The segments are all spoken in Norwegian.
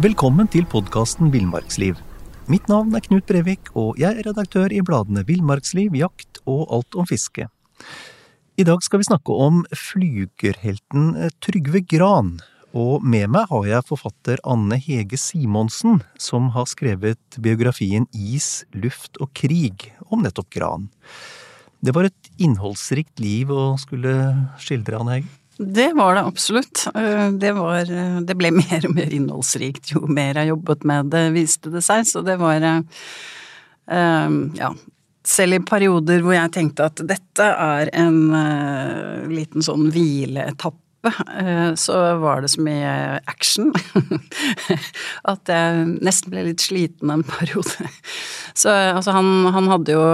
Velkommen til podkasten Villmarksliv. Mitt navn er Knut Brevik, og jeg er redaktør i bladene Villmarksliv, Jakt og Alt om fiske. I dag skal vi snakke om flygerhelten Trygve Gran. Og med meg har jeg forfatter Anne Hege Simonsen, som har skrevet biografien Is, luft og krig om nettopp Gran. Det var et innholdsrikt liv å skulle skildre, Anne Hege? Det var det absolutt. Det, var, det ble mer og mer innholdsrikt jo mer jeg jobbet med det, viste det seg. Så det var Ja. Selv i perioder hvor jeg tenkte at dette er en liten sånn hvileetappe så var det så mye action at jeg nesten ble litt sliten en periode. Så altså han, han, hadde jo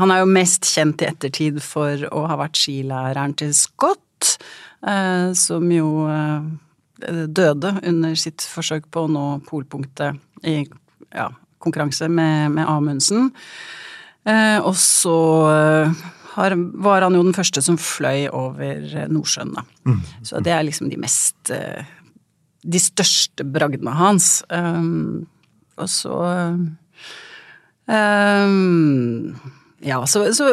Han er jo mest kjent i ettertid for å ha vært skilæreren til Scott, som jo døde under sitt forsøk på å nå polpunktet i ja, konkurranse med, med Amundsen. Og så har, var han jo den første som fløy over Nordsjøen, da. Mm. Så det er liksom de mest De største bragdene hans. Um, og så um, ja, så, så,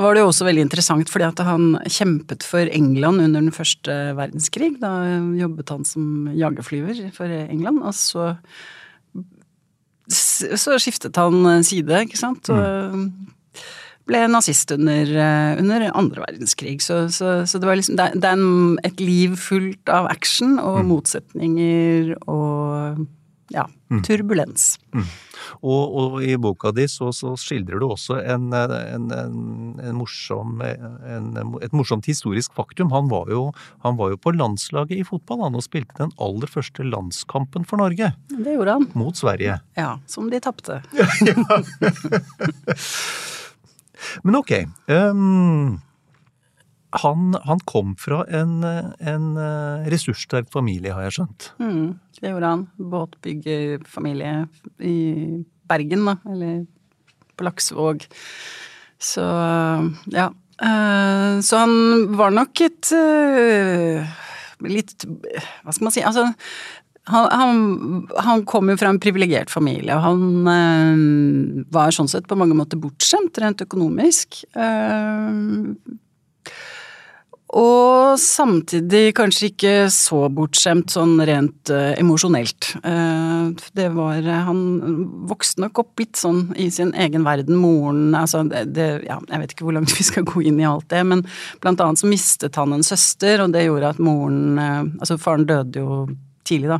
var det jo også veldig interessant fordi at han kjempet for England under den første verdenskrig. Da jobbet han som jagerflyver for England, og så så skiftet han side, ikke sant. Og ble nazist under, under andre verdenskrig. Så, så, så, det var liksom Det, det er en, et liv fullt av action og mm. motsetninger og ja, turbulens. Mm. Mm. Og, og, i boka di så, så skildrer du også en, en, en morsom, et morsomt historisk faktum. Han var, jo, han var, jo, på landslaget i fotball han, og spilte den aller første landskampen for Norge. Det gjorde han. Mot Sverige. Ja, som de tapte. Men ok. Um, han, han, kom fra en, en ressurssterk familie, har jeg skjønt? Mm, det gjorde han. Båtbyggerfamilie i Bergen, da. Eller på Laksevåg. Så ja. Uh, så han var nok et uh, litt Hva skal man si? Altså, han, han, han, kom jo fra en privilegert familie, og han øh, var sånn sett på mange måter bortskjemt rent økonomisk. Uh, og samtidig kanskje ikke så bortskjemt sånn rent uh, emosjonelt. Uh, det var Han vokste nok opp litt sånn i sin egen verden. Moren altså det, det, Ja, jeg vet ikke hvor langt vi skal gå inn i alt det, men blant annet så mistet han en søster, og det gjorde at moren Altså faren døde jo tidlig, da.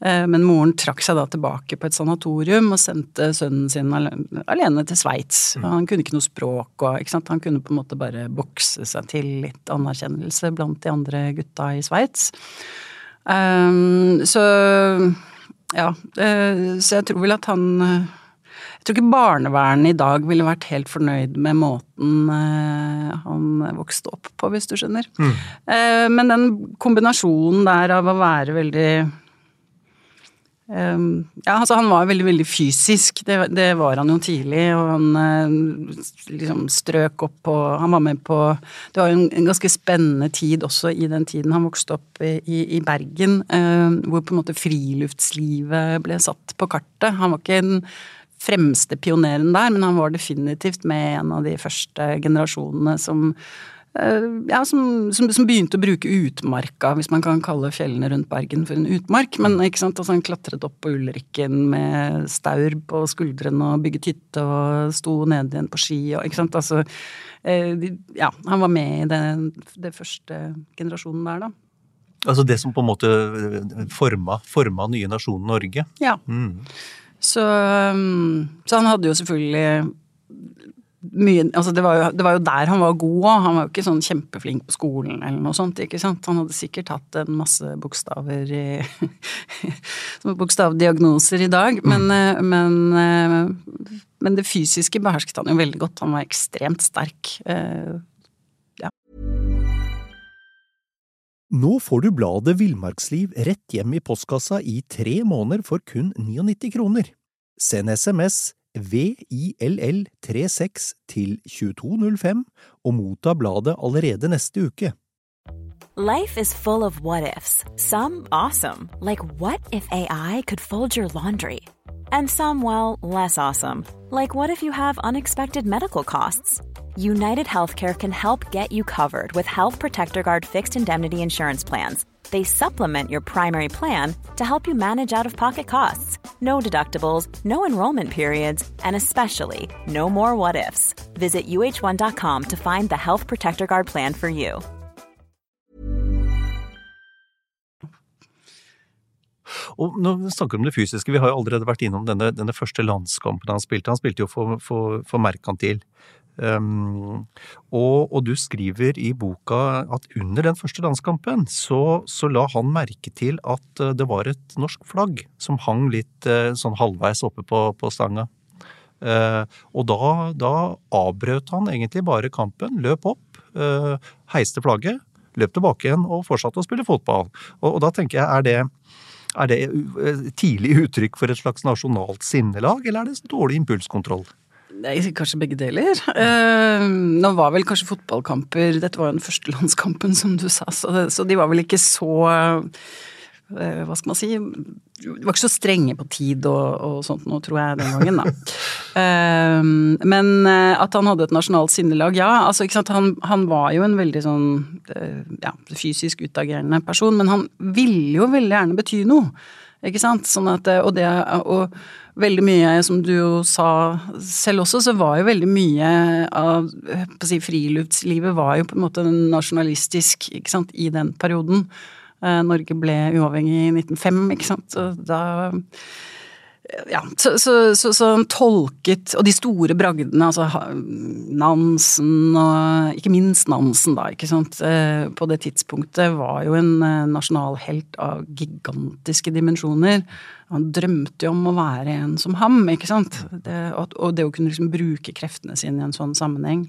Eh, men moren trakk seg da tilbake på et sanatorium og sendte sønnen sin alene til Sveits. Mm. Han kunne ikke noe språk og ikke sant? Han kunne på en måte bare bokse seg til litt anerkjennelse blant de andre gutta i Sveits. Um, så ja, så jeg tror vel at han jeg tror ikke barnevernet i dag ville vært helt fornøyd med måten eh, han vokste opp på, hvis du skjønner. Mm. Eh, men den kombinasjonen der av å være veldig eh, ja, altså han var veldig, veldig fysisk. Det, det var han jo tidlig. Og han liksom strøk opp på Han var med på Det var jo en, en, ganske spennende tid også i den tiden han vokste opp i, i, Bergen, hvor på en måte friluftslivet ble satt på kartet. Han var ikke en fremste pioneren der, men han var definitivt med en av de første generasjonene som eh, ja, som, som, som, begynte å bruke utmarka, hvis man kan kalle fjellene rundt Bergen for en utmark. Men ikke sant, altså, han klatret opp på Ulrikken med staur på skuldrene og bygget hytte og sto ned igjen på ski og ikke sant. Altså, eh, ja, han var med i den det første generasjonen der, da. Altså det som på en måte forma, forma nye nasjonen Norge? Ja. Mm. Så, um, så, han hadde jo selvfølgelig mye altså det var, jo, det var jo der han var god òg. Han var jo ikke sånn kjempeflink på skolen eller noe sånt. ikke sant? Han hadde sikkert hatt en masse bokstaver i Bokstavdiagnoser i dag. Men, mm. Eh, men, eh, men, det fysiske behersket han jo veldig godt. Han var ekstremt sterk. Nå får du bladet Villmarksliv rett hjem i postkassa i tre måneder for kun 99 kroner. Send SMS VILL36 til 2205 og motta bladet allerede neste uke. Life is full of what ifs. Some awesome, like what if AI could fold your laundry? And some, well, less awesome, like what if you have unexpected medical costs? United Healthcare can help get you covered with Health Protector Guard fixed indemnity insurance plans. They supplement your primary plan to help you manage out of pocket costs. No deductibles, no enrollment periods, and especially no more what ifs. Visit uh1.com to find the Health Protector Guard plan for you. Og når vi snakker om det fysiske, vi har jo allerede vært innom denne, denne første landskampen han spilte. Han spilte jo for, for, for Merkantil. Um, og, og, du skriver i boka at under den første landskampen så, så, la han merke til at eh, det var et norsk flagg som hang litt uh, sånn halvveis oppe på, på stanga. Uh, og da, da, avbrøt han egentlig bare kampen, løp opp, uh, heiste flagget, løp tilbake igjen og fortsatte å spille fotball. Og, og da tenker jeg, er det er det eh, tidlig uttrykk for et slags nasjonalt sinnelag, eller er det dårlig impulskontroll? Nei, kanskje begge deler. Eh, nå var vel kanskje fotballkamper Dette var jo den første landskampen, som du sa, så, så de var vel ikke så eh, Hva skal man si De var ikke så strenge på tid og, og sånt nå, tror jeg, den gangen, da. eh, men at han hadde et nasjonalt sinnelag, ja. Altså, han, han var jo en veldig sånn ja, fysisk utagerende person, men han ville jo veldig gjerne bety noe. Ikke sant? Sånn at, og det og veldig mye, som du jo sa selv også, så var jo veldig mye av si, friluftslivet var jo på en måte nasjonalistisk, ikke sant, i den perioden. Eh, Norge ble uavhengig i 1905, ikke sant. Så da ja, så, så, så, så, tolket Og de store bragdene, altså Nansen og Ikke minst Nansen, da, ikke sant. Eh, på det tidspunktet var jo en nasjonalhelt av gigantiske dimensjoner. Han drømte jo om å være en som ham, ikke sant. Det, og det å kunne liksom bruke kreftene sine i en sånn sammenheng.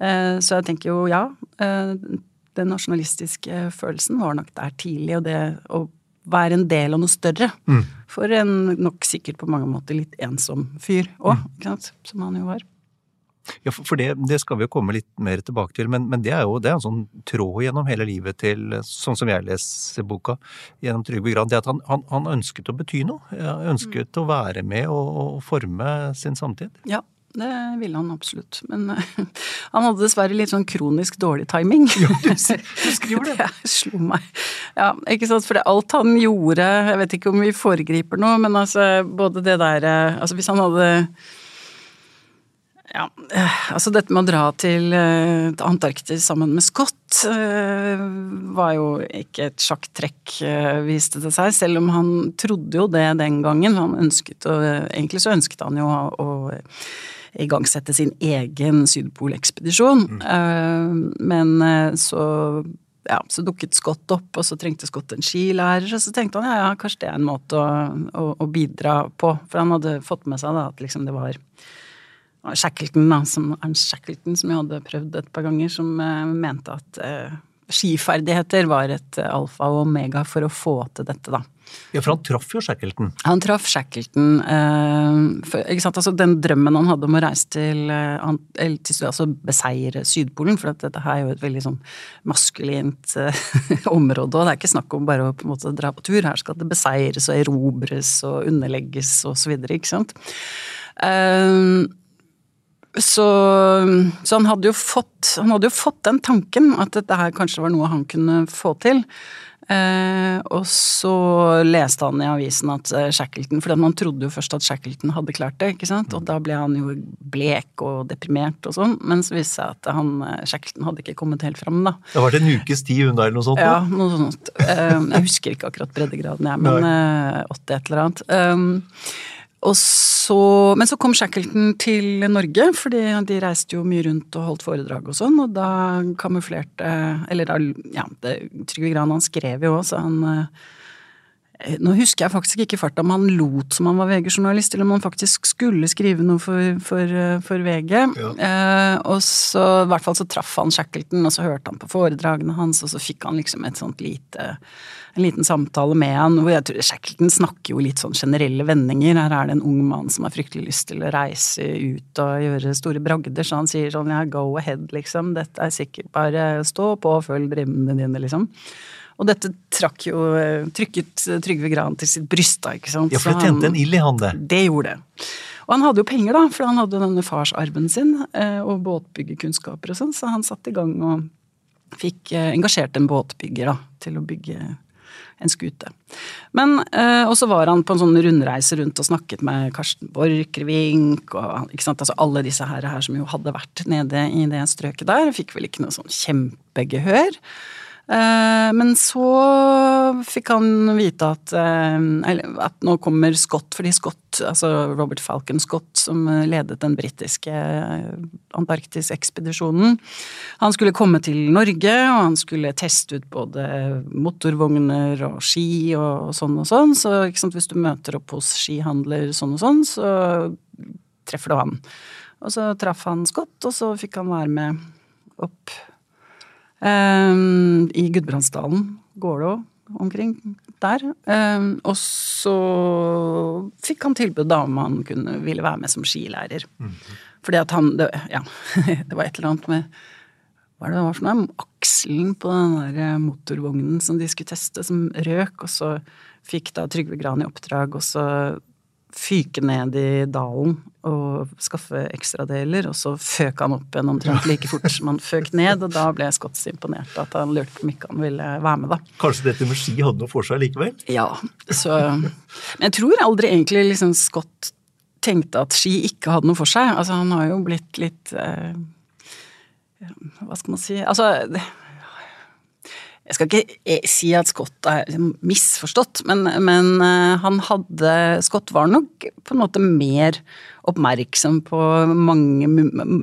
Eh, så jeg tenker jo ja. Den nasjonalistiske følelsen var nok der tidlig, og det å være en del av noe større. Mm. For en nok sikkert på mange måter litt ensom fyr òg, mm. som han jo var. Ja, for det, det, skal vi jo komme litt mer tilbake til, men, men det er jo det er en sånn tråd gjennom hele livet til, sånn som jeg leser boka, gjennom Trygve Gran, det at han, han, han ønsket å bety noe. Ønsket mm. å være med og, og forme sin samtid. Ja, det ville han absolutt. Men uh, han hadde dessverre litt sånn kronisk dårlig timing. Jo, du, du skriver det. det slo meg. Ja, ikke sant. For alt han gjorde Jeg vet ikke om vi foregriper noe, men altså både det der uh, Altså hvis han hadde ja, uh, altså dette med å dra til Antarktis sammen med Scott var jo ikke et sjakktrekk, viste det seg. Selv om han trodde jo det den gangen. Han ønsket å Egentlig så ønsket han jo å igangsette sin egen sydpolekspedisjon. Mm. Uh, men uh, så ja, så dukket Scott opp, og så trengte Scott en skilærer. Og så tenkte han ja, ja, kanskje det er en måte å, å, å bidra på. For han hadde fått med seg da, at liksom det var Shackleton, da, som, Ernst Shackleton, som jeg hadde prøvd et par ganger, som uh, mente at skiferdigheter var et alfa og omega for å få til dette, da. Ja, for han traff jo Shackleton. Han traff Shackleton. Eh, for, altså Den drømmen han hadde om å reise til, eh, til altså beseire Sydpolen, for dette her er jo et veldig sånn maskulint eh, område, og det er ikke snakk om bare å på en måte dra på tur. Her skal det beseires og erobres og underlegges og så videre, ikke sant. Eh, så, så han, hadde fått, han hadde jo fått den tanken at dette her kanskje var noe han kunne få til. Eh, og så leste han i avisen at eh, Shackleton For man trodde jo først at Shackleton hadde klart det, ikke sant. Og da ble han jo blek og deprimert og sånn. Men så viste det seg at han, eh, Shackleton hadde ikke kommet helt fram, da. Det har vært en ukes tid unna eller noe sånt? Ja, noe sånt. Eh, jeg husker ikke akkurat breddegraden, jeg, men eh, 80 et eller annet. Um, så, men så kom Shackleton til Norge, fordi de reiste jo mye rundt og holdt foredrag og sånn, og da kamuflerte Eller da, ja, Trygve Gran han skrev jo òg, så han Eh, nå husker jeg faktisk ikke farta om han lot som han var VG-journalist, eller om han faktisk skulle skrive noe for, for, eh, for VG. Ja. Eh, og så, i hvert fall så traff han Shackleton, og så hørte han på foredragene hans, og så fikk han liksom et sånt lite en liten samtale med han, hvor jeg tror Shackleton snakker jo litt sånn generelle vendinger. Her er det en ung mann som har fryktelig lyst til å reise ut og gjøre store bragder, så han sier sånn ja, go ahead, liksom. Dette er sikkert bare stå på og følg drømmene dine, liksom. Og dette trakk jo, eh, trykket Trygve Gran til sitt bryst, da, ikke sant. Ja, for det tjente en ild i han, det. Det gjorde det. Og han hadde jo penger, da, for han hadde denne farsarven sin eh, og båtbyggekunnskaper og sånn, så han satte i gang og fikk eh, engasjert en båtbygger da, til å bygge en skute. Men eh, Og så var han på en sånn rundreise rundt og snakket med Karsten Borchgrevink og ikke sant, altså alle disse her, her som jo hadde vært nede i det strøket der. Fikk vel ikke noe sånn kjempegehør. Eh, men så fikk han vite at, eh, at nå kommer Scott, fordi Scott, altså Robert Falcon Scott, som ledet den britiske Antarktisekspedisjonen, han skulle komme til Norge, og han skulle teste ut både motorvogner og ski og sånn og sånn. Så sant, hvis du møter opp hos skihandler sånn og sånn, så treffer du han. Og så traff han Scott, og så fikk han være med opp Um, I Gudbrandsdalen går det òg omkring der. Um, og så fikk han tilbud da om han kunne, ville være med som skilærer. Mm. Fordi at han det, Ja, det var et eller annet med Hva er det var for noe? Akselen på den der motorvognen som de skulle teste, som røk. Og så fikk da Trygve Gran i oppdrag, og så fyke ned i dalen og skaffe ekstradeler, og så føk han opp igjen omtrent like fort som han føk ned, og da ble Scott så imponert at han lurte på om ikke han ville være med, da. Kanskje dette med ski hadde noe for seg likevel? Ja, så Men jeg tror aldri egentlig liksom Scott tenkte at ski ikke hadde noe for seg. Altså, han har jo blitt litt eh, Hva skal man si Altså jeg skal ikke eh, si at Scott er misforstått, men, men, eh, han hadde Scott var nok på en måte mer oppmerksom på mange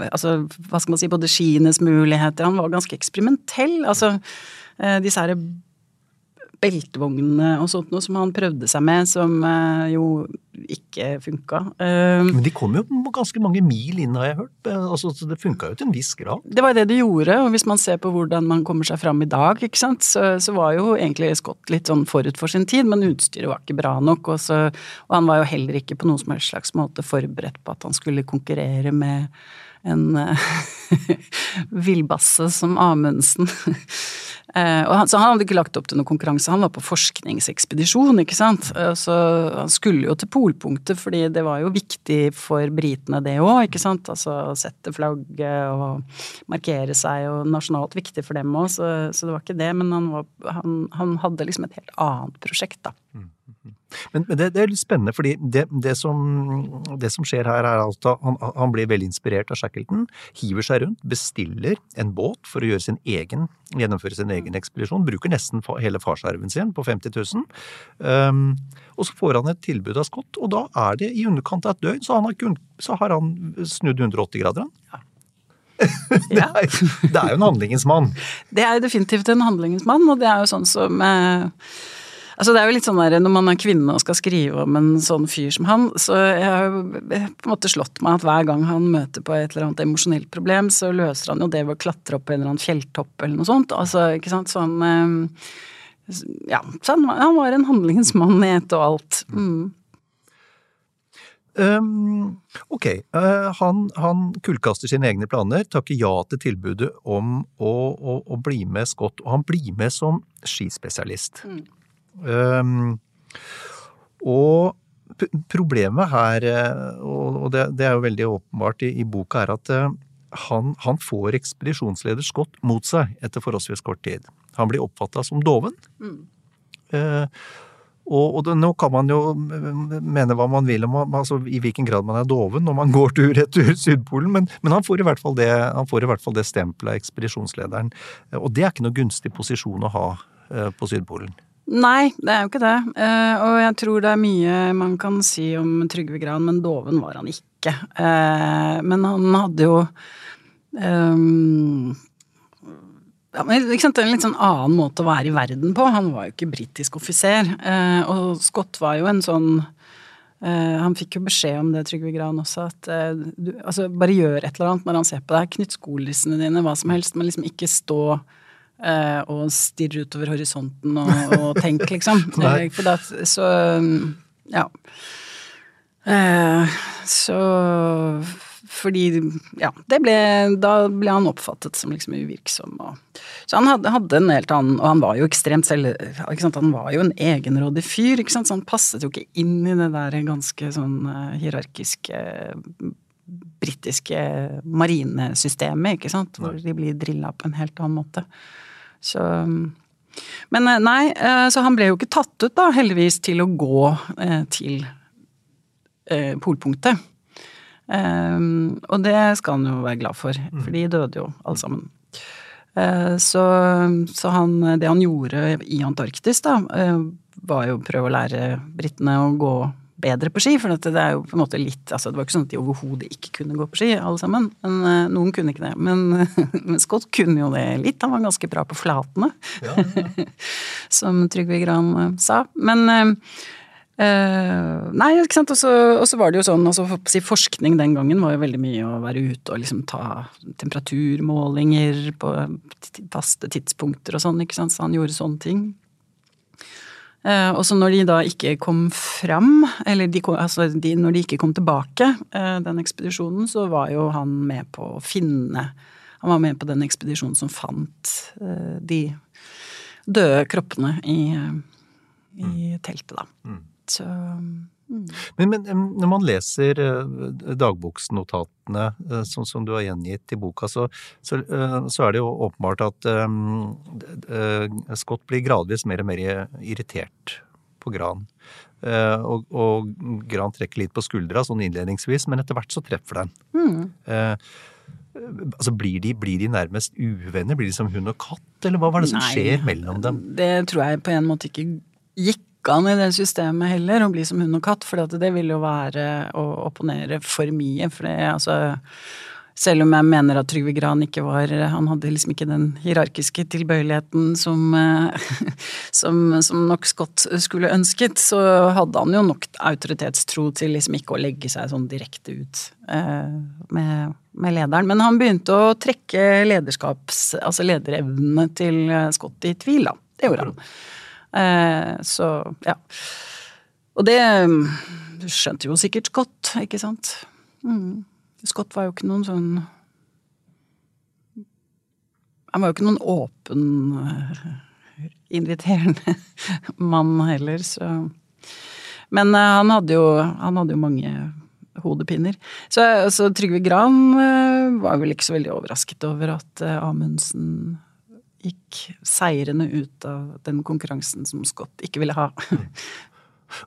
altså, Hva skal man si, både skienes muligheter. Han var ganske eksperimentell. Altså, eh, disse herre beltevognene og sånt noe som han prøvde seg med, som jo ikke funka. Uh, Men de kom jo ganske mange mil inn, har jeg hørt. Eh, altså, så det funka jo til en viss grad. Det var det de gjorde, og hvis man ser på hvordan man kommer seg fram i dag, ikke så, så var jo egentlig Scott litt sånn forut for sin tid, men utstyret var ikke bra nok, og, så, og han var jo heller ikke på noen som helst slags måte forberedt på at han skulle konkurrere med en villbasse som Amundsen. Eh, han, så han hadde ikke lagt opp til noen konkurranse, han var på forskningsekspedisjon, ikke sant. Eh, så han skulle jo til polpunktet, fordi det var jo viktig for britene det òg, ikke sant. Altså sette flagget og markere seg, og nasjonalt viktig for dem òg, så, så, det var ikke det. Men han, var, han, han hadde liksom et helt annet prosjekt, da. Mm. Men, men det, det, er litt spennende, fordi det, det, som, det som, skjer her, er at han, han, blir veldig inspirert av Shackleton, hiver seg rundt, bestiller en båt for å gjøre sin egen, gjennomføre sin egen ekspedisjon, bruker nesten hele farsarven sin på 50 000. Um, og så får han et tilbud av Scott, og da er det i underkant av et døgn, så, han har, så har han snudd 180 grader. Ja. det, er, det, er, jo en handlingens mann. Det er definitivt en handlingens mann, og det er jo sånn som eh, Altså det er jo litt sånn der, Når man er kvinne og skal skrive om en sånn fyr som han, så jeg har jo på en måte slått meg at hver gang han møter på et eller annet emosjonelt problem, så løser han jo det ved å klatre opp på en eller annen fjelltopp eller noe sånt. Altså, ikke sant, sånn eh, Ja, så han, han var en handlingens mann i ett og alt. Mm. Um, ok, uh, han, han, kullkaster sine egne planer, takker ja til tilbudet om å, å, å, bli med Scott, og han blir med som skispesialist. Mm. Um, og problemet her, eh, og det, det, er jo veldig åpenbart i, i boka, er at uh, han, han, får ekspedisjonsleder Scott mot seg etter forholdsvis kort tid. Han blir oppfatta som doven. Mm. Eh, og, og det, nå kan man jo mene hva man vil om altså, i hvilken grad man er doven når man går tur-retur Sydpolen, men, men, han får i hvert fall det, han får i hvert fall det stempelet av ekspedisjonslederen. Og det er ikke noe gunstig posisjon å ha på Sydpolen. Nei, det er jo ikke det. Uh, og jeg tror det er mye man kan si om Trygve Gran, men doven var han ikke. Uh, men han hadde jo um, ja, sant, en litt sånn annen måte å være i verden på. Han var jo ikke britisk offiser. Eh, og Scott var jo en sånn eh, Han fikk jo beskjed om det, Trygve Gran også, at eh, du altså bare gjør et eller annet når han ser på deg. Knytt skolissene dine, hva som helst, men liksom ikke stå eh, og stirre utover horisonten og, og tenk, liksom. For da, så ja. Eh, så fordi Ja, det ble Da ble han oppfattet som liksom uvirksom og Så han hadde, hadde en helt annen Og han var jo ekstremt selv... Han var jo en egenrådig fyr, ikke sant, så han passet jo ikke inn i det der ganske sånn eh, hierarkiske britiske marinesystemet, ikke sant, hvor de blir drilla på en helt annen måte. Så Men eh, nei, eh, så han ble jo ikke tatt ut, da, heldigvis, til å gå eh, til polpunktet. Og det skal han jo være glad for, for de døde jo alle sammen. Så, så han, det han gjorde i Antarktis, da, var jo å prøve å lære britene å gå bedre på ski. For det er jo på en måte litt altså Det var ikke sånn at de overhodet ikke kunne gå på ski, alle sammen. Men eh, noen kunne ikke det. Men, men Scott kunne jo det litt. Han var ganske bra på flatene. Ja, ja. som Trygve Gran eh, sa. Men Uh, Nei, ikke sant. Og så var det jo sånn, altså for si forskning den gangen var jo veldig mye å være ute og liksom ta temperaturmålinger på faste tidspunkter og sånn, ikke sant. Så han gjorde sånne ting. Eh, og så når de da ikke kom fram, eller de, kom- altså de, når de ikke kom tilbake, eh, den ekspedisjonen, så var jo han med på å finne Han var med på den ekspedisjonen som fant eh, de døde kroppene i, i teltet, da. Så mm. Men, men når man leser eh, dagboksnotatene sånn som du har gjengitt i boka, så, så, eh, så er det jo åpenbart at um, Scott blir gradvis mer og mer irritert på Gran. Og, og Gran trekker litt på skuldra sånn innledningsvis, men etter hvert så treffer den. Mm. Eh, altså blir de, blir de nærmest uvenner? Blir de som hund og katt, eller hva var det som Nei. skjer mellom dem? Det tror jeg på en måte ikke gikk an i det systemet heller, å bli som hund og katt. For det ville jo være å opponere for mye. For det, altså Selv om jeg mener at Trygve Gran ikke var Han hadde liksom ikke den hierarkiske tilbøyeligheten som, som, som nok Scott skulle ønsket, så hadde han jo nok autoritetstro til liksom ikke å legge seg sånn direkte ut eh, med, med lederen. Men han begynte å trekke lederskaps... Altså lederevnene til Scott i tvil, da. Det gjorde han. Eh, så ja. Og det mm, skjønte jo sikkert Scott, ikke sant. Mm. Scott var jo ikke noen sånn Han var jo ikke noen åpen, eh, inviterende mann heller, så Men eh, han hadde jo, han hadde jo mange hodepiner. Så, så Trygve Gran var vel ikke så veldig overrasket over at Amundsen gikk seirende ut av den konkurransen som Scott ikke ville ha.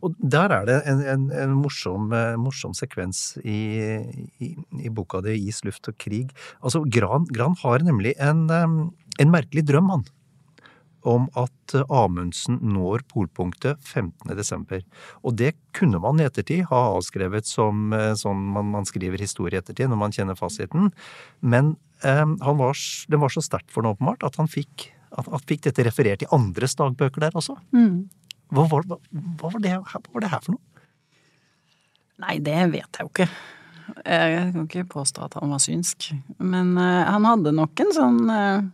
Og der er det en, en, en morsom, eh, morsom sekvens i, i, i boka di 'Is, luft og krig'. Altså, Gran, Gran har nemlig en, en merkelig drøm, han. Om at eh, Amundsen når polpunktet 15. desember. Og det kunne man i ettertid ha avskrevet som eh, sånn man, man skriver historie i ettertid, når man kjenner fasiten. Men var, den var så sterkt for ham åpenbart at han fikk, at, at fikk dette referert i andres dagbøker der også. Hva var, hva, hva, var det, hva var det her for noe? Nei, det vet jeg jo ikke. Jeg kan ikke påstå at han var synsk. Men uh, han hadde nok en sånn uh,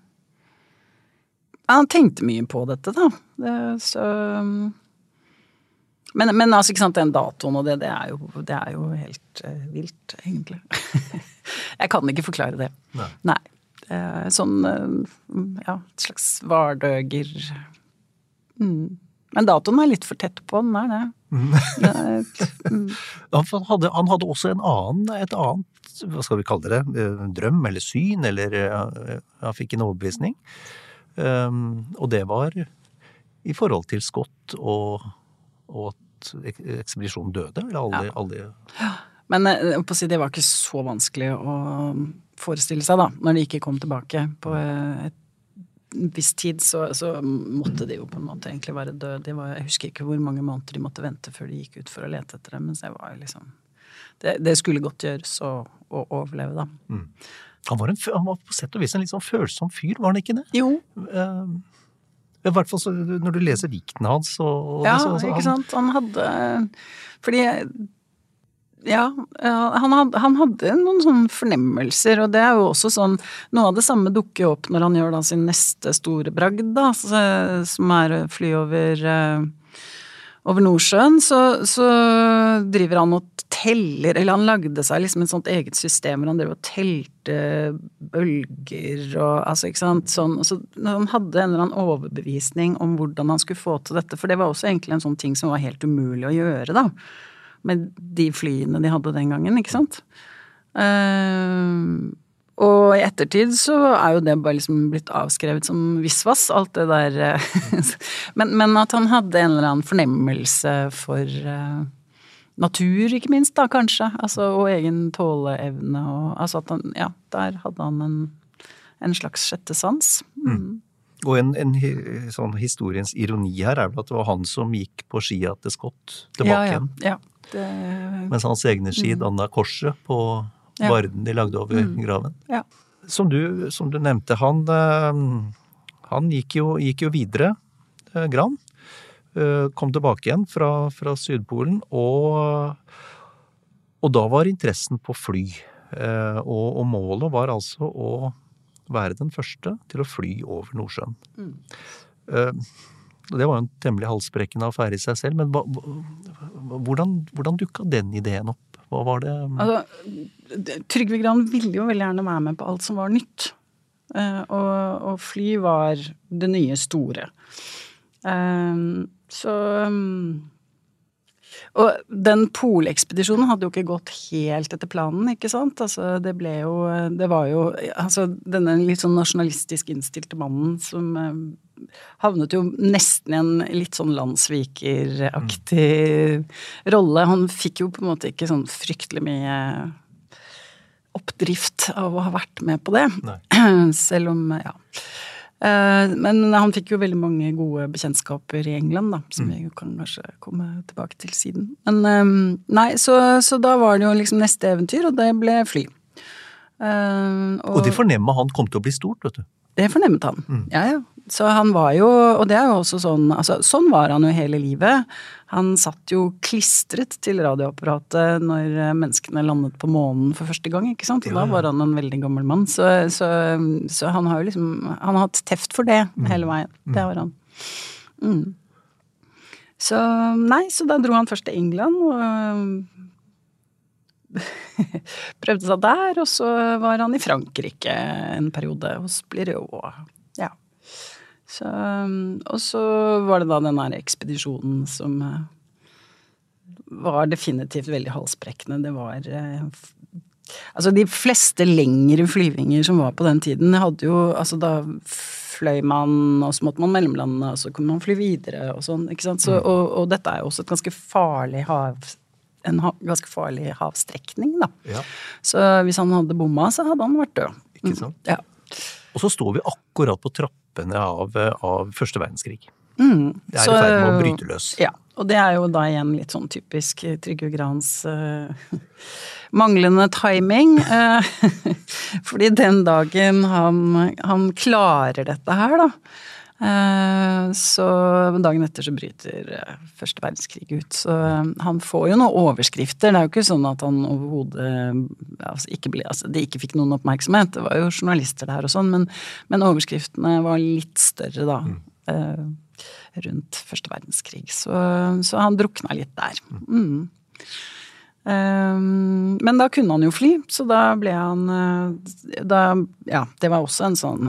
Han tenkte mye på dette, da. Det, så men, men altså, ikke sant, den datoen og det, det er jo, det er jo helt uh, vilt, egentlig. jeg kan ikke forklare det. Nei. Nei. Uh, sånn uh, Ja, et slags vardøger mm. Men datoen er litt for tett på, den er det. det er, mm. Han hadde, han hadde også en annen, et annet, hva skal vi kalle det, drøm eller syn, eller han fikk en overbevisning. Um, og det var i forhold til Scott og, og at ekspedisjonen døde, eller alle, alle Men eh, det var ikke så vanskelig å forestille seg, da, når de ikke kom tilbake på eh, et viss tid, så, så måtte de jo på en måte egentlig være døde. Var, jeg husker ikke hvor mange måneder de måtte vente før de gikk ut for å lete etter dem, mens jeg var liksom det, det skulle godt gjøres å, å overleve, da. Han var, en, han var på sett og vis en litt sånn følsom fyr, var han ikke det? Jo. Uh, I hvert fall når du leser dikten hans og, Ja, så, så, ikke sant. Han hadde Fordi ja, han hadde, han hadde, noen sånne fornemmelser, og det er jo også sånn Noe av det samme dukker opp når han gjør da sin neste store bragd, da, som er å fly over over Nordsjøen, så, så, driver han og teller Eller han lagde seg liksom et sånt eget system hvor han drev og telte bølger og altså, ikke sant, sånn. Så han hadde en eller annen overbevisning om hvordan han skulle få til dette, for det var også egentlig en sånn ting som var helt umulig å gjøre, da med de flyene de hadde den gangen, ikke sant. Uh, og i ettertid så er jo det bare liksom blitt avskrevet som visvas, alt det der men, men, at han hadde en eller annen fornemmelse for uh, natur, ikke minst, da kanskje. Altså, og egen tåleevne og Altså at han Ja, der hadde han en, en slags sjette sans. Mm. Mm. Og en, en, sånn historiens ironi her er vel at det var han som gikk på skia til Scott tilbake ja, ja. Ja. Det... Mens hans egne ski mm. danna korset på ja. varden de lagde over mm. graven. Ja. Som, du, som, du, nevnte, han, eh, han gikk, jo, gikk, jo, videre, eh, Gran. Eh, kom tilbake igjen fra, fra Sydpolen, og, og, da var interessen på fly. Og, og, målet var altså å være den første til å fly over Nordsjøen. Mm. Det var jo en temmelig halsbrekkende affære i seg selv, men hvordan, hvordan dukka den ideen opp? Hva var det Altså, Trygve Gran ville jo veldig gjerne være med på alt som var nytt. Uh, og, og, fly var det nye store. Uh, så um, og den polekspedisjonen hadde jo ikke gått helt etter planen, ikke sant. Altså, det ble jo Det var jo Altså, denne litt sånn nasjonalistisk innstilte mannen som eh, havnet jo nesten i en litt sånn landssvikeraktig rolle. Han fikk jo på en måte ikke sånn fryktelig mye oppdrift av å ha vært med på det. Nei. Selv om, ja. Eh, men han fikk jo veldig mange gode bekjentskaper i England, da, som mm. vi kan kanskje komme tilbake til siden. Men eh, nei, så, så, da var det jo liksom neste eventyr, og det ble fly. Og, og det fornemma han kom til å bli stort, vet du. Det fornemmet han. Mm. Ja, ja. Så han var jo, og det er jo også sånn altså Sånn var han jo hele livet. Han satt jo klistret til radioapparatet når menneskene landet på månen for første gang, ikke sant. Og da var han en veldig gammel mann. Så, så, så, han har jo liksom Han har hatt teft for det mm. hele veien. Mm. Det har han. Mm. Så nei, så da dro han først til England og prøvde seg der, og så var han i Frankrike en periode hos Blériot. Så, og så var det da den der ekspedisjonen som eh, var definitivt veldig halsbrekkende. Det var eh, Altså, de fleste lengre flyvinger som var på den tiden, hadde jo Altså, da fløy man, og så måtte man mellomlande, og så kunne man fly videre og sånn, ikke sant. Så, mm. og, og, dette er jo også et ganske farlig hav en ganske farlig havstrekning, da. Ja. Så hvis han hadde bomma, så hadde han vært død. Ikke sant. Mm, ja. Og så står vi akkurat på trappene av, av første verdenskrig. Mm, det er i ferd med å bryte løs. Ja, og det er jo da igjen litt sånn typisk Trygve Grans uh, manglende timing. Uh, fordi den dagen han, han klarer dette her, da, Eh, så dagen etter så bryter eh, første verdenskrig ut. Så eh, han får jo noen overskrifter. Det er jo ikke sånn at han overhodet altså ikke, altså, det ikke fikk noen oppmerksomhet. Det var jo journalister der og sånn, men, men overskriftene var litt større da. Mm. Rundt første verdenskrig. Så, så han drukna litt der. Mm. Um, men da kunne han jo fly, så da ble han da, Ja, det var også en sånn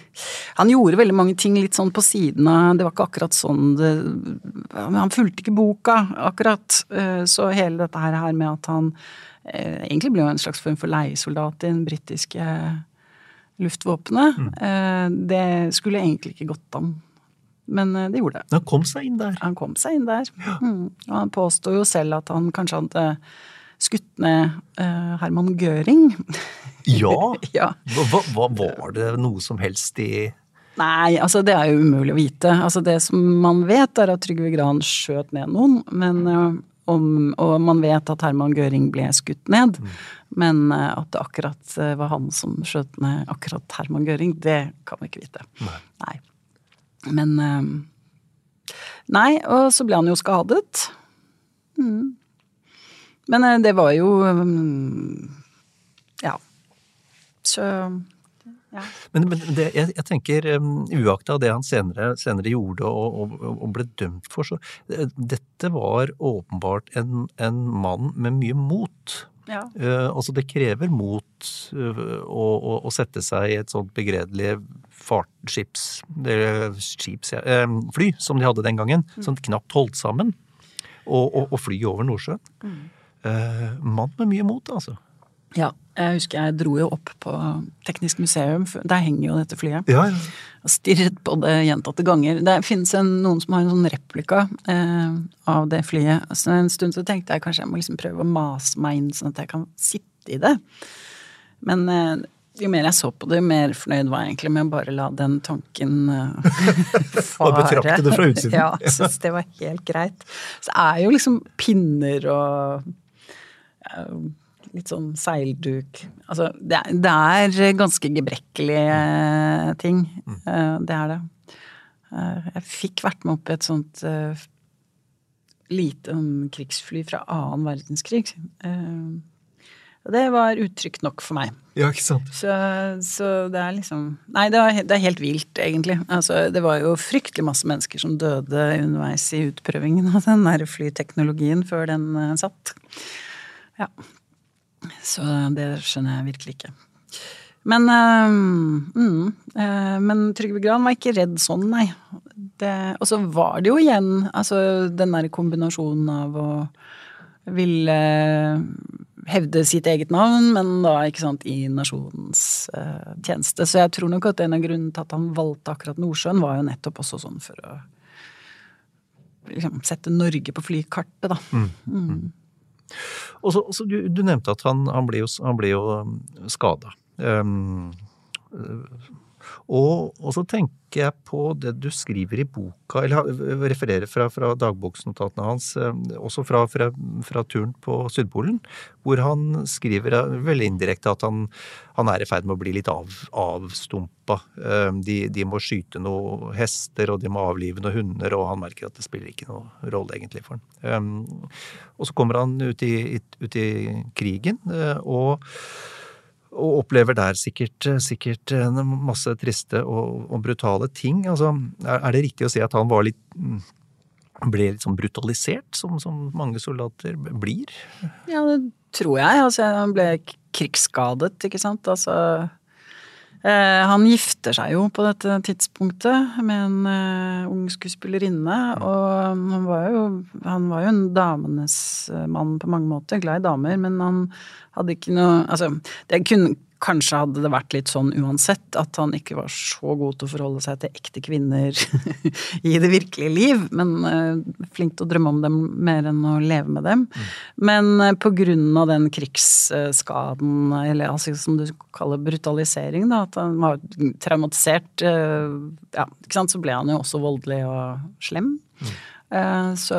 Han gjorde veldig mange ting litt sånn på siden av Det var ikke akkurat sånn det Han fulgte ikke boka, akkurat. Uh, så hele dette her med at han uh, egentlig ble jo en slags form for leiesoldat i den britiske luftvåpenet, mm. det skulle egentlig ikke gått an. Men det gjorde det. Han kom seg inn der? Han kom seg inn der. Ja. Mm. Og han påsto jo selv at han kanskje hadde skutt ned uh, Herman Gøring. ja? ja. Hva, hva, var det noe som helst i Nei, altså det er jo umulig å vite. Altså Det som man vet, er at Trygve Gran skjøt ned noen, men uh, om, og man vet at Herman Gøring ble skutt ned, mm. men eh, at det akkurat eh, var han som skjøt ned akkurat Herman Gøring, det kan vi ikke vite. Nei. nei. Men Nei, og så ble han jo skadet. Mm. Men det var jo mm, Ja. Så ja. Men, men det, jeg, jeg, tenker, um, uakta det han senere, senere gjorde og, og, og, ble dømt for, så uh, dette var åpenbart en, en mann med mye mot. Ja. Uh, altså det krever mot uh, å, å, å, sette seg i et sånt begredelig fartsskips... Skips, ja, uh, fly som de hadde den gangen, mm. som knapt holdt sammen, og, og, og fly over Nordsjøen. Mm. Uh, mann med mye mot, altså. Ja. Jeg husker jeg dro jo opp på Teknisk museum, der henger jo dette flyet. Ja, ja. Og stirret på det gjentatte ganger. Det finnes en, noen som har en sånn replika eh, av det flyet. Så en stund så tenkte jeg kanskje jeg må liksom prøve å mase meg inn sånn at jeg kan sitte i det. Men eh, jo mer jeg så på det, jo mer fornøyd var jeg egentlig med å bare la den tanken fare. Og betrakte det fra utsiden. ja, jeg syns det var helt greit. Så er jo liksom pinner og uh, litt sånn seilduk Altså, det er, det er ganske gebrekkelige eh, ting. Mm. Eh, det er det. Eh, jeg fikk vært med opp i et sånt lite krigsfly fra annen verdenskrig. Og det var utrygt nok for meg. Ja, ikke sant? Så, så det er liksom Nei, det, var, det, er helt vilt, egentlig. Altså, det var jo fryktelig masse mennesker som døde underveis i utprøvingen av den der flyteknologien før den uh, satt. Ja. Så det skjønner jeg virkelig ikke. Men, øh, øh, men Trygve Gran var ikke redd sånn, nei. og så var det jo igjen altså den der kombinasjonen av å ville hevde sitt eget navn, men da ikke sant, i nasjonens uh, tjeneste. Så jeg tror nok at en av grunnene til at han valgte akkurat Nordsjøen, var jo nettopp også sånn for å liksom, sette Norge på flykartet, da. Mm. Mm. Og så, du, du, nevnte at han, han ble jo, jo skada. Um, og, og, så tenker jeg på det du skriver i boka, eller refererer fra, fra dagboksnotatene hans, um, også fra, fra, fra, turen på Sydpolen, hvor han skriver uh, veldig indirekte at han, han er i ferd med å bli litt av, avstumpa. Um, de, de, må skyte noen hester, og de må avlive noen hunder, og han merker at det spiller ikke noe rolle egentlig for han. Og så kommer han ut i, ut i krigen, og og opplever der sikkert, sikkert masse triste og, og, brutale ting. Altså, er det riktig å si at han litt mm, ble litt sånn brutalisert, som, som mange soldater blir? Ja, det tror jeg. Altså, han ble krigsskadet, ikke sant. Altså han gifter seg jo på dette tidspunktet med en uh, ung skuespillerinne. Og han var, jo, han var jo en damenes eh, mann på mange måter, glad i damer, men han hadde ikke noe Altså, det kunne Kanskje hadde det vært litt sånn uansett, at han ikke var så god til å forholde seg til ekte kvinner i det virkelige liv, men uh, flink til å drømme om dem mer enn å leve med dem. Mm. Men uh, på grunn av den krigsskaden, eller altså, som du kaller brutalisering, da, at han var traumatisert, uh, ja, ikke sant, så ble han jo også voldelig og slem. Mm. så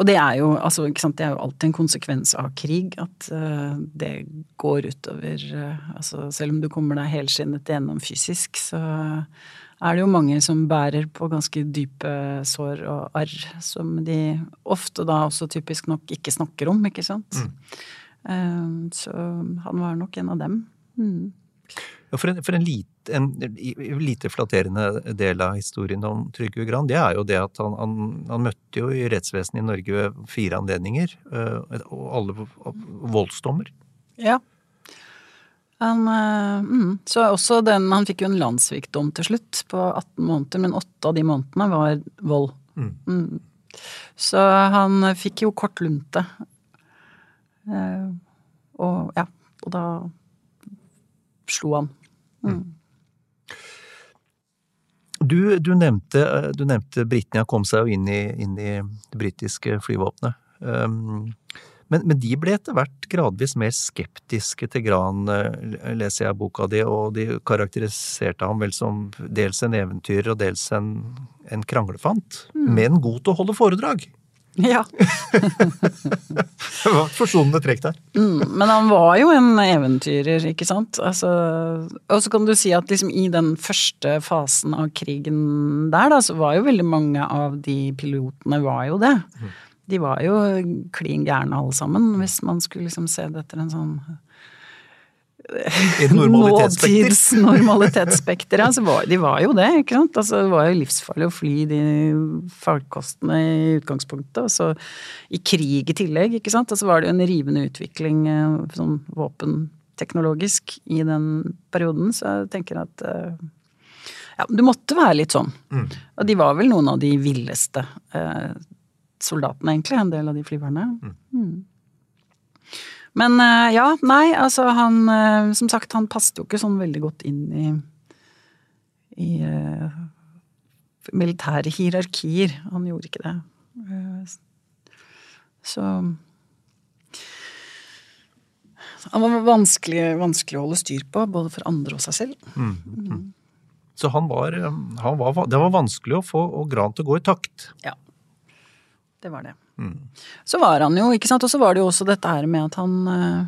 Og det er jo, altså, det er jo alltid en konsekvens av krig at uh, det går utover uh, altså, Selv om du kommer deg helskinnet gjennom fysisk, så er det jo mange som bærer på ganske dype sår og arr, som de ofte da også typisk nok ikke snakker om, ikke sant. Mm. Uh, så han var nok en av dem. Mm. For en, for en, lite, en, lite, flatterende del av historien om Trygve Gran, det er jo det at han, han, han møtte jo i rettsvesenet i Norge ved fire anledninger, øh, og alle voldsdommer. Ja. Han, øh, mm, så også den Han fikk jo en landssvikdom til slutt, på 18 måneder, men åtte av de månedene var vold. Mm. Mm. Så han fikk jo kort lunte. Uh, og ja, og da slo han. Mm. Du, du, nevnte, du nevnte Britannia kom seg jo inn i, inn i det britiske flyvåpenet. Um, men, men, de ble etter hvert gradvis mer skeptiske til Gran, eh, leser jeg boka di, og de karakteriserte ham vel som dels en eventyrer og dels en, en kranglefant, mm. men god til å holde foredrag. Ja. det var et forsonende trekk der. Mm, men han var jo en eventyrer, ikke sant. Altså, og så kan du si at liksom i den første fasen av krigen der, da, så var jo veldig mange av de pilotene var jo det. Mm. De var jo klin gærne alle sammen, hvis man skulle liksom se det etter en sånn Nåtidsnormalitetsspekter. altså, de var jo det, ikke sant. Altså, det var jo livsfarlig å fly de farkostene i utgangspunktet. Og så i krig i tillegg, ikke sant. Og så var det jo en rivende utvikling eh, sånn våpenteknologisk i den perioden. Så jeg tenker at eh, ja, du måtte være litt sånn. Mm. Og de var vel noen av de villeste eh, soldatene, egentlig, en del av de flyverne. Mm. Mm. Men eh, ja, nei, altså han eh, Som sagt, han passet jo ikke sånn veldig godt inn i i uh, militære hierarkier. Han gjorde ikke det. Uh, så Han var vanskelig, vanskelig, å holde styr på, både for andre og seg selv. Mm. Mm. Så han var, han var, Det var vanskelig å få Gran til å gå i takt. Ja. Det var det. Mm. Så var han jo, ikke sant, og så var det jo også dette her med at han eh,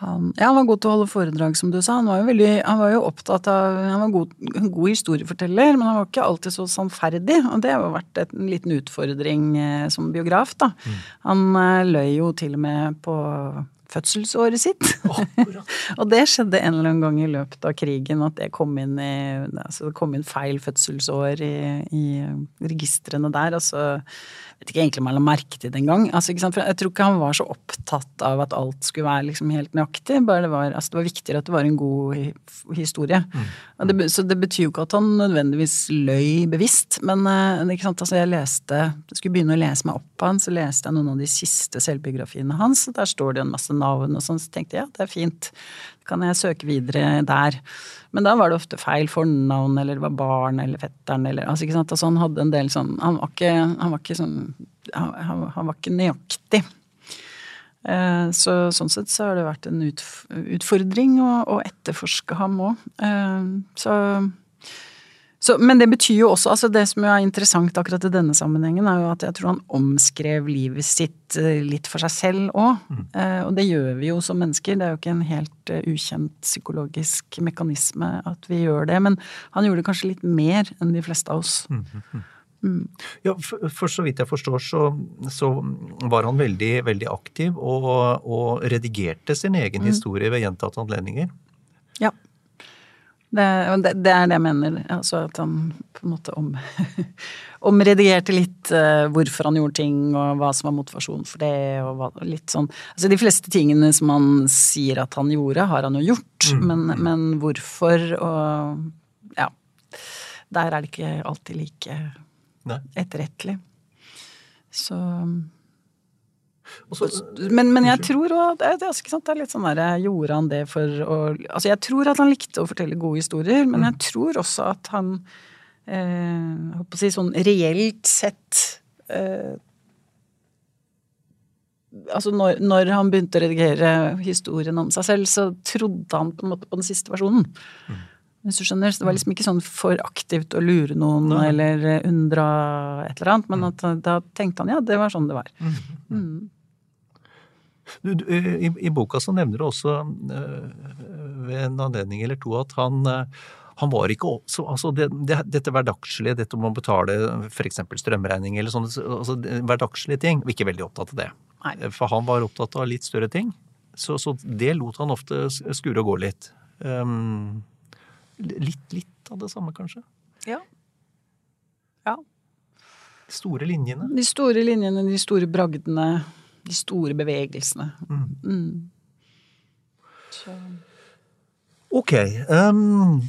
han, ja, han var god til å holde foredrag, som du sa. Han var jo, veldig, han var jo opptatt av Han var god, god historieforteller, men han var ikke alltid så sannferdig. Og det har jo vært en liten utfordring eh, som biograf, da. Mm. Han eh, løy jo til og med på fødselsåret sitt. og det skjedde en eller annen gang i løpet av krigen at det kom inn, i, altså det kom inn feil fødselsår i, i registrene der. Altså, vet ikke egentlig om jeg la merke til det engang. Altså, jeg tror ikke han var så opptatt av at alt skulle være liksom helt nøyaktig. Bare det, var, altså, det var viktigere at det var en god historie. Mm. Det, så det betyr jo ikke at han nødvendigvis løy bevisst. Men uh, altså, jeg leste, jeg skulle begynne å lese meg opp på han, så leste jeg noen av de siste selvbiografiene hans. og Der står det en masse navn og sånn, så tenkte jeg ja, det er fint. Kan jeg søke videre der? Men da var det ofte feil fornavn, eller det var barn eller fetteren, eller altså, ikke sant. Altså, han hadde en del sånn Han var ikke, han var ikke sånn han, han, var ikke nøyaktig. Eh, så sånn sett så har det vært en utfordring å, å etterforske ham òg. Eh, så så, men det betyr jo også altså Det som er interessant akkurat i denne sammenhengen, er jo at jeg tror han omskrev livet sitt eh, litt for seg selv òg. Mm. Eh, og det gjør vi jo som mennesker. Det er jo ikke en helt uh, ukjent psykologisk mekanisme at vi gjør det. Men han gjorde det kanskje litt mer enn de fleste av oss. Mm. Mm. Ja, for, for, så vidt jeg forstår, så, så var han veldig, veldig aktiv og, og redigerte sin egen mm. historie ved gjentatte anledninger. Ja. Det, det, det, er det jeg mener. Altså at han på en måte om, omredigerte litt uh, hvorfor han gjorde ting, og hva som var motivasjonen for det, og hva, litt sånn Altså de fleste tingene som han sier at han gjorde, har han jo gjort, mm. men, men, hvorfor og Ja. Der er det ikke alltid like Nei. etterrettelig. Så så, men, men, jeg tror òg det, det, det, er litt sånn der, Gjorde han det for å Altså, jeg tror at han likte å fortelle gode historier, men jeg mm. tror også at han eh, håper å si sånn reelt sett eh, Altså når, når, han begynte å redigere historien om seg selv, så trodde han på en måte på den siste versjonen. Mm. Hvis du skjønner. Så det var liksom ikke sånn for aktivt å lure noen Nei. eller unndra et eller annet, men mm. at, da tenkte han ja, det var sånn det var. Mm. Du, du, i, i, boka så nevner du også uh, ved en anledning eller to at han uh, han var ikke også, altså det, det, Dette hverdagslige, dette om å betale f.eks. strømregning eller sånne altså hverdagslige ting, var ikke veldig opptatt av det. Nei. For han var opptatt av litt større ting. Så, så, det lot han ofte skure og gå litt. Um, litt, litt av det samme, kanskje? Ja. Ja. De store linjene. De store linjene, de store bragdene, de store bevegelsene. Mm. Mm. Ok. Um,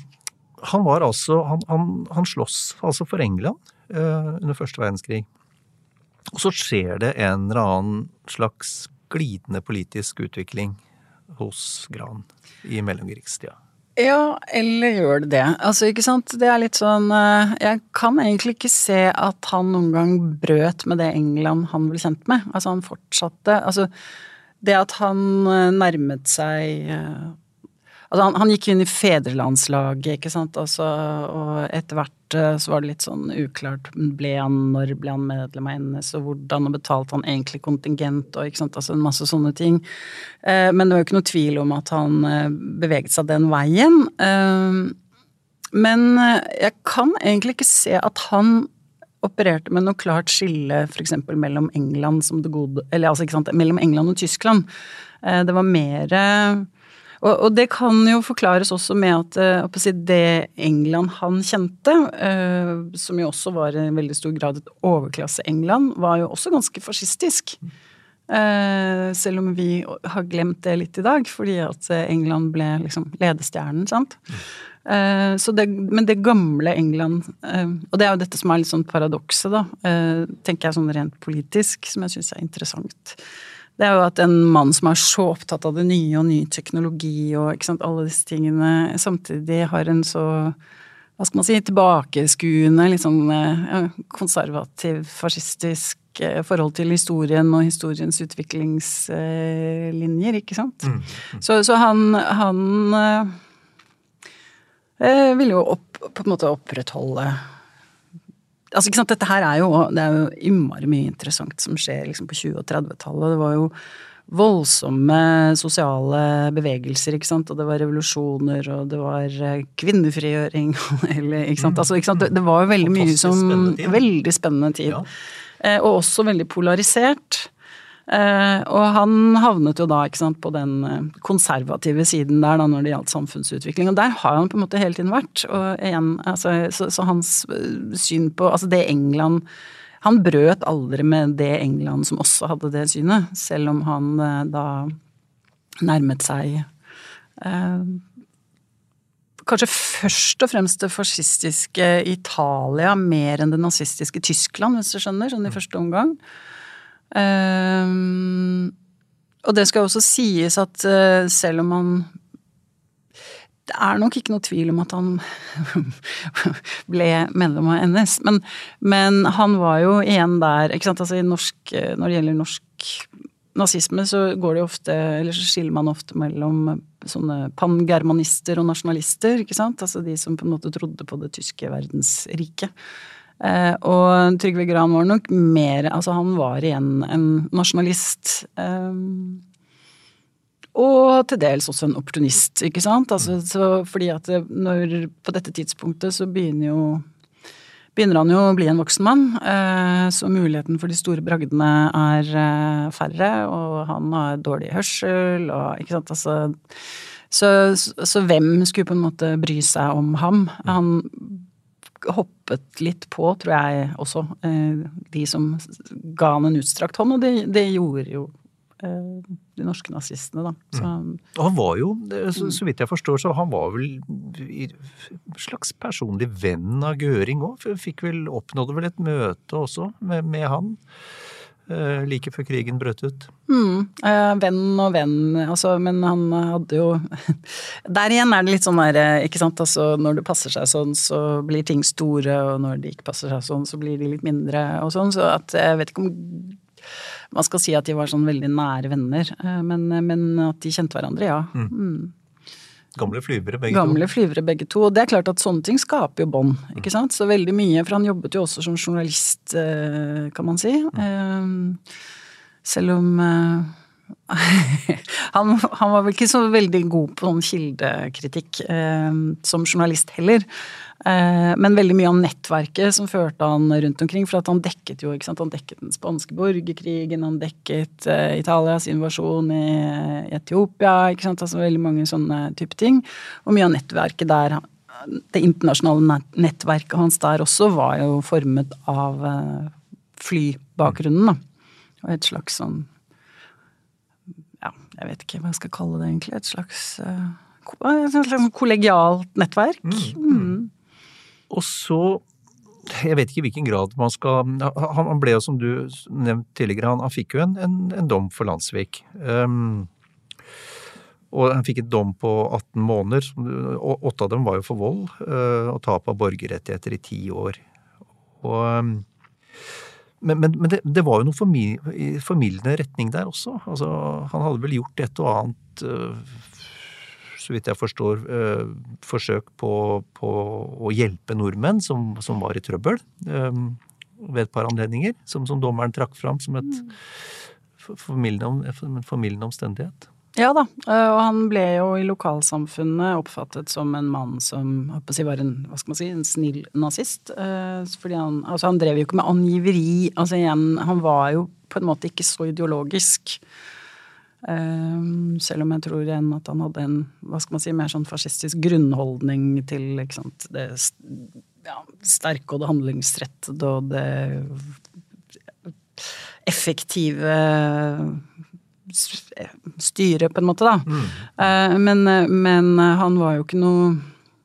han var altså Han, han, han sloss altså for England uh, under første verdenskrig. Og så skjer det en eller annen slags glidende politisk utvikling hos Gran i mellomkrigstida. Ja, eller gjør det det? Altså, ikke sant. Det er litt sånn eh, Jeg kan egentlig ikke se at han noen gang brøt med det England han ble kjent med. Altså, han fortsatte Altså, det at han eh, nærmet seg eh, Altså, han, han gikk inn i fedrelandslaget, ikke sant, altså, og etter hvert eh, så var det litt sånn uklart ble han, når ble han medlem av NS, og hvordan, og betalte han egentlig kontingent, og ikke sant, altså en masse sånne ting. Eh, men det var jo ikke noe tvil om at han eh, beveget seg den veien. Men jeg kan egentlig ikke se at han opererte med noe klart skille f.eks. mellom England som det gode Eller altså, ikke sant, mellom England og Tyskland. Det var mer og, og, det kan jo forklares også med at uh, si, det England han kjente, uh, som jo også var i veldig stor grad et overklasse-England, var jo også ganske fascistisk. Uh, selv om vi har glemt det litt i dag, fordi at England ble liksom ledestjernen, sant. Det, men det gamle England Og det er jo dette som er litt sånn paradokset, da, tenker jeg sånn rent politisk, som jeg syns er interessant det er jo at en mann som er så opptatt av det nye og ny teknologi og ikke sant, alle disse tingene, samtidig har en så hva skal man si, tilbakeskuende, litt sånn ja, konservativ, fascistisk eh, forhold til historien og historiens utviklingslinjer, ikke sant. Mm, mm. Så, så, han, han øh, ville jo opp, på en måte opprettholde Altså, ikke sant, dette her er jo, det er jo innmari mye interessant som skjer liksom på 20- og 30-tallet. Det var jo voldsomme sosiale bevegelser, ikke sant. Og det var revolusjoner, og det var eh, kvinnefrigjøring, eller ikke sant. Altså, ikke sant? Det, var jo veldig mye som spennende Veldig spennende tid. Ja. Eh, og også veldig polarisert. Eh, og han havnet jo da sant, på den eh, konservative siden der da når det gjaldt samfunnsutvikling. Og der har han på en måte hele tiden vært. Og igjen, altså, så, så, hans eh, syn på Altså det England Han brøt aldri med det England som også hadde det synet, selv om han da nærmet seg eh, Kanskje først og fremst det fascistiske Italia mer enn det nazistiske Tyskland, hvis du skjønner, sånn i første omgang. Um, og det skal også sies at uh, selv om han Det er nok ikke noe tvil om at han ble medlem av NS, men, men, han var jo igjen der ikke sant, altså norsk, Når det gjelder norsk nazisme, så går det ofte Eller så skiller man ofte mellom sånne pangermanister og nasjonalister, ikke sant. Altså de som på en måte trodde på det tyske verdensriket. Eh, og Trygve Gran var nok mer Altså, han var igjen en nasjonalist. Eh, og til dels også en opportunist, ikke sant. Altså, så, fordi at når På dette tidspunktet så begynner jo begynner han jo å bli en voksen mann, eh, så muligheten for de store bragdene er færre, og han har dårlig hørsel og ikke sant, altså så, så, hvem skulle på en måte bry seg om ham? Han hoppet litt på, tror jeg også, eh, de som ga han en utstrakt hånd, og det, det gjorde jo eh, de norske nazistene, da. Så, mm. Og han var jo, så, så, vidt jeg forstår, så han var vel en slags personlig venn av Gøring òg. Fikk vel, oppnådde vel et møte også med, med han. Eh, like før krigen brøt ut. Mm, eh, venn og venn, altså, men han hadde jo Der igjen er det litt sånn der, eh, ikke sant, altså når det passer seg sånn, så blir ting store, og når det ikke passer seg sånn, så blir de litt mindre og sånn, så at jeg vet ikke om man skal si at de var sånn veldig nære venner, men, men at de kjente hverandre, ja. Mm. Mm. Gamle flyvere begge Gamle to. flyvere begge to. Og det er klart at sånne ting skaper jo bånd, ikke sant. Så veldig mye, for han jobbet jo også som journalist, eh, kan man si. Mm. Eh, selv om han, han, var vel ikke så veldig god på sånn kildekritikk eh, som journalist heller. Eh, men veldig mye av nettverket som førte han rundt omkring. For han dekket jo, han dekket den spanske borgerkrigen, han dekket eh, Italias invasjon i, i Etiopia. Altså veldig mange sånne type ting. Og mye av nettverket der, det internasjonale nettverket hans der også, var jo formet av eh, flybakgrunnen, da. Og et slags sånn jeg vet ikke hva jeg skal kalle det egentlig. Et slags, uh, et slags kollegialt nettverk. Mm. Og så jeg vet ikke i hvilken grad man skal Han ble jo, som du nevnte tidligere, han, han fikk jo en, en, en, dom for Landsvik. Um, og han fikk et dom på 18 måneder. og Åtte av dem var jo for vold uh, og tap av borgerrettigheter i ti år. Og um, men, men, men det, det, var jo noe formildende retning der også. Altså, han hadde vel gjort et og annet, øh, så vidt jeg forstår, øh, forsøk på, på, å hjelpe nordmenn som, som var i trøbbel øh, ved et par anledninger. Som, som dommeren trakk fram som et mm. formildende, formildende omstendighet. Ja da, eh, og han ble jo i lokalsamfunnet oppfattet som en mann som si, var en, hva skal man si, en snill nazist. Eh, fordi han, altså han drev jo ikke med angiveri. Altså igjen, han var jo på en måte ikke så ideologisk. Eh, selv om jeg tror igjen at han hadde en hva skal man si, mer sånn fascistisk grunnholdning til sant, det ja, sterke og det handlingsrettede og det effektive styret, på en måte, da. Mm. Men, men, han var jo ikke noe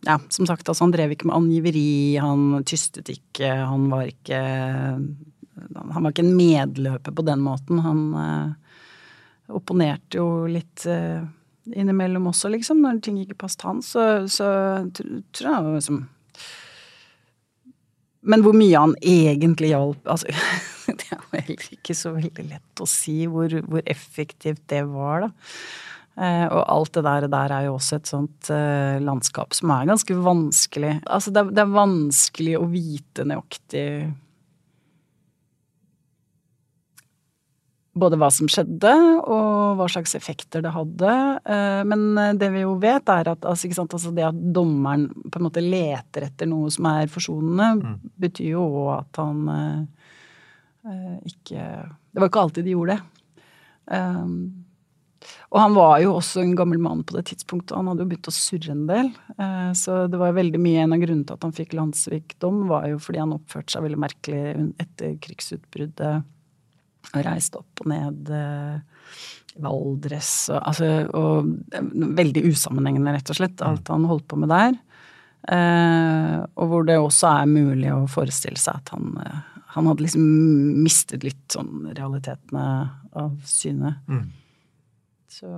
Ja, som sagt, altså, han drev ikke med angiveri, han tystet ikke, han var ikke Han var ikke en medløper på den måten. Han uh, opponerte jo litt uh, innimellom også, liksom. Når ting ikke passet han, så, så tror jeg liksom men hvor mye han egentlig hjalp altså, Det er jo heller ikke så veldig lett å si hvor, hvor effektivt det var, da. Eh, og alt det der, der er jo også et sånt eh, landskap som er ganske vanskelig. Altså det, det er vanskelig å vite nøyaktig både hva som skjedde, og hva slags effekter det hadde. Eh, men det vi jo vet, er at altså, altså det at dommeren på en måte leter etter noe som er forsonende, mm. betyr jo òg at han uh, ikke Det var ikke alltid de gjorde det. Um, og han var jo også en gammel mann på det tidspunktet. Han hadde jo begynt å surre en del. Så det var veldig mye En av grunnene til at han fikk landssvikdom, var jo fordi han oppførte seg veldig merkelig etter krigsutbruddet og reiste opp og ned eh, Valdres og, altså, og Veldig usammenhengende, rett og slett, alt han holdt på med der. Eh, og hvor det også er mulig å forestille seg at han, eh, han hadde liksom mistet litt sånn realitetene av syne. Mm. Så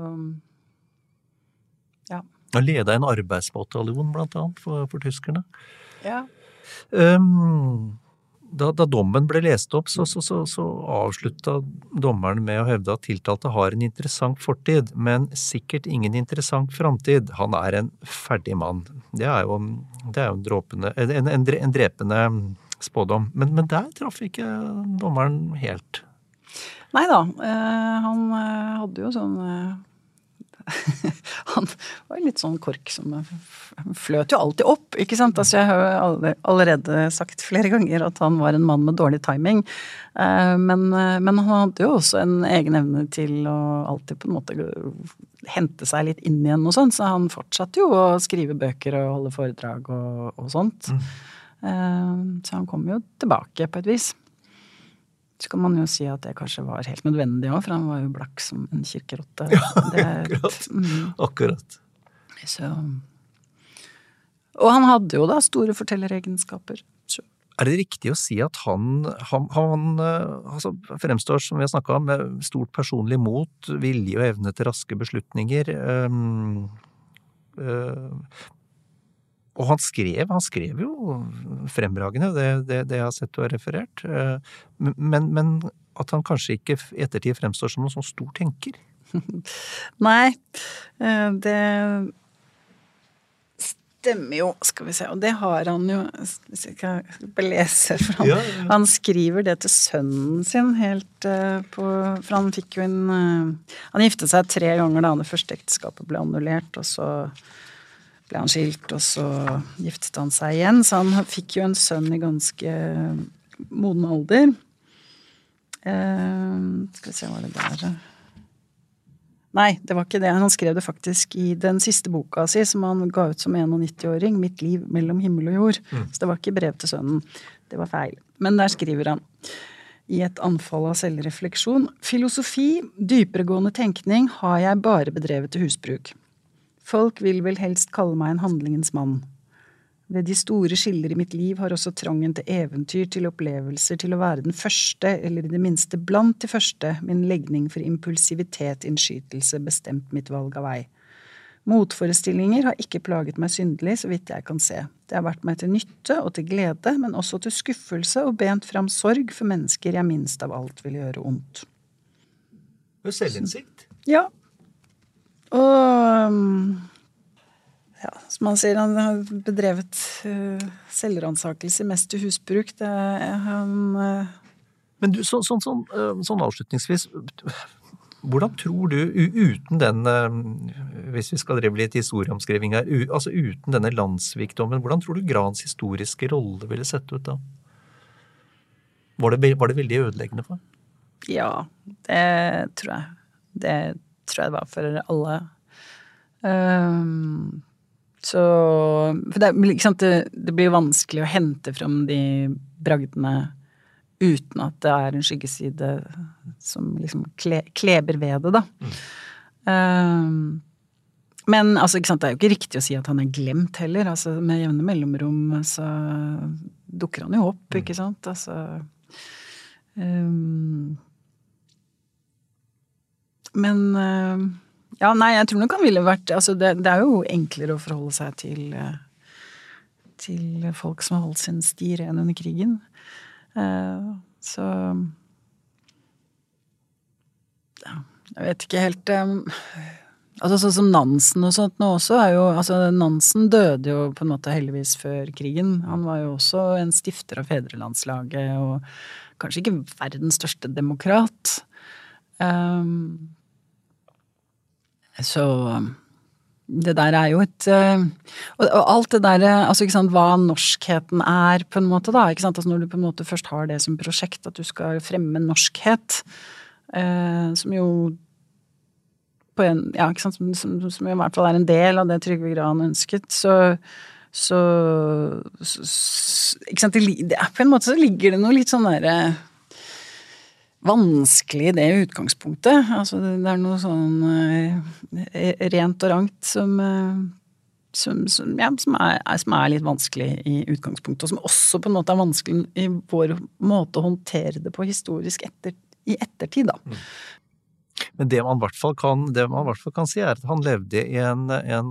ja. Han leda en arbeidsbataljon, blant annet, for, for tyskerne. Ja. Um, da, da, dommen ble lest opp, så, så, så, så avslutta dommeren med å hevde at tiltalte har en interessant fortid, men sikkert ingen interessant framtid. Han er en ferdig mann. Det er jo, det er jo en, dråpende, en, en, en, drepende spådom. Men, men der traff ikke dommeren helt. Nei da. Eh, han eh, hadde jo sånn eh, han var litt sånn kork som fløt jo alltid opp, ikke sant. Altså, jeg har jo allerede sagt flere ganger at han var en mann med dårlig timing. Eh, men, eh, men han hadde jo også en egen evne til å alltid på en måte hente seg litt inn igjen og sånn, så han fortsatte jo å skrive bøker og holde foredrag og, og sånt. Mm. Eh, så han kom jo tilbake på et vis. Så kan man jo si at det kanskje var helt nødvendig òg, for han var jo blakk som en kirkerotte. Ja, akkurat. Mm. akkurat. Så Og han hadde jo da store fortelleregenskaper. Så. Er det riktig å si at han, han, han eh, altså, fremstår, som vi har snakka om, med stort personlig mot, vilje og evne til raske beslutninger? Um, og han skrev, han skrev jo fremragende, det, det, det jeg har sett og referert. Eh, men, men, at han kanskje ikke i ettertid fremstår som noen sånn stor tenker? Nei, eh, det stemmer jo, skal vi se. Og det har han jo Hvis jeg kan belese for han, Ja, ja. han skriver det til sønnen sin helt eh, på For han fikk jo en Han giftet seg tre ganger da det første ekteskapet ble annullert, og så ble han skilt, og så giftet han seg igjen. Så han fikk jo en sønn i ganske moden alder. Uh, skal vi se, var det der Nei, det var ikke det. Han skrev det faktisk i den siste boka si, som han ga ut som 91-åring, 'Mitt liv mellom himmel og jord'. Så det var ikke brev til sønnen. Det var feil. Men der skriver han i et anfall av selvrefleksjon Filosofi, dyperegående tenkning, har jeg bare bedrevet til husbruk. Folk vil vel helst kalle meg en handlingens mann. Ved de store skiller i mitt liv har også trangen til eventyr, til opplevelser, til å være den første, eller i det minste blant de første, min legning for impulsivitet, innskytelse, bestemt mitt valg av vei. Motforestillinger har ikke plaget meg syndelig, så vidt jeg kan se. Det har vært meg til nytte og til glede, men også til skuffelse og bent fram sorg for mennesker jeg minst av alt vil gjøre ondt. Selvinnsikt. Ja. Og um, ja, som han sier, han har bedrevet uh, selvransakelse mest til husbruk. Det er han uh, Men du, så, sånn, sånn, sånn avslutningsvis Hvordan tror du, uten den Hvis vi skal drive litt historieomskriving her, altså uten denne landsvikdommen, hvordan tror du Grans historiske rolle ville sett ut da? Var det, var det veldig ødeleggende for ham? Ja, det tror jeg. Det tror jeg det var for alle. Um, så For det, sant, det, det blir vanskelig å hente fram de bragdene uten at det er en skyggeside som liksom kle, kleber ved det, da. Um, men altså, sant, det er jo ikke riktig å si at han er glemt heller. altså Med jevne mellomrom så dukker han jo opp, ikke sant. Altså um, Men eh, Ja, nei, jeg tror nok han ville vært Altså, det, det er jo enklere å forholde seg til eh, til folk som har holdt sin sti ren under krigen. Eh, så Ja, jeg vet ikke helt Altså Sånn som Nansen og sånt nå også er jo altså Nansen døde jo på en måte heldigvis før krigen. Han var jo også en stifter av fedrelandslaget og kanskje ikke verdens største demokrat. Um, så det der er jo et eh, og, alt det der altså ikke sant, Hva norskheten er, på en måte, da. ikke sant, altså Når du på en måte først har det som prosjekt, at du skal fremme norskhet, eh, som jo på en, ja, ikke sant, som, som, som i hvert fall er en del av det Trygve Gran ønsket, så så, så, så Ikke sant, det, på en måte så ligger det noe litt sånn derre vanskelig det utgangspunktet. Altså det, er noe sånn eh, rent og rankt som eh, som, som, ja, som, er, som er litt vanskelig i utgangspunktet, og som også på en måte er vanskelig i vår måte å håndtere det på historisk etter, i ettertid, da. Men det man i hvert fall kan, kan si, er at han levde i en, en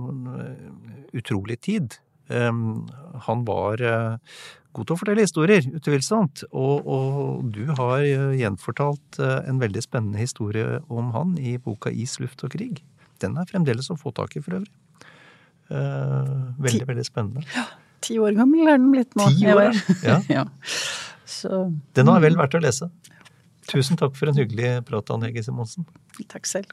utrolig tid. Um, han var uh, god til å fortelle historier, utvilsomt. Og, og du har uh, gjenfortalt uh, en veldig spennende historie om han i boka Is, luft og krig. Den er fremdeles å få tak i, for øvrig. veldig, veldig spennende. Ti år gammel er den blitt nå. Ti år, ja. ja. Så Den er vel verdt å lese. Tusen takk for en hyggelig prat, Anne Hege Simonsen. takk selv.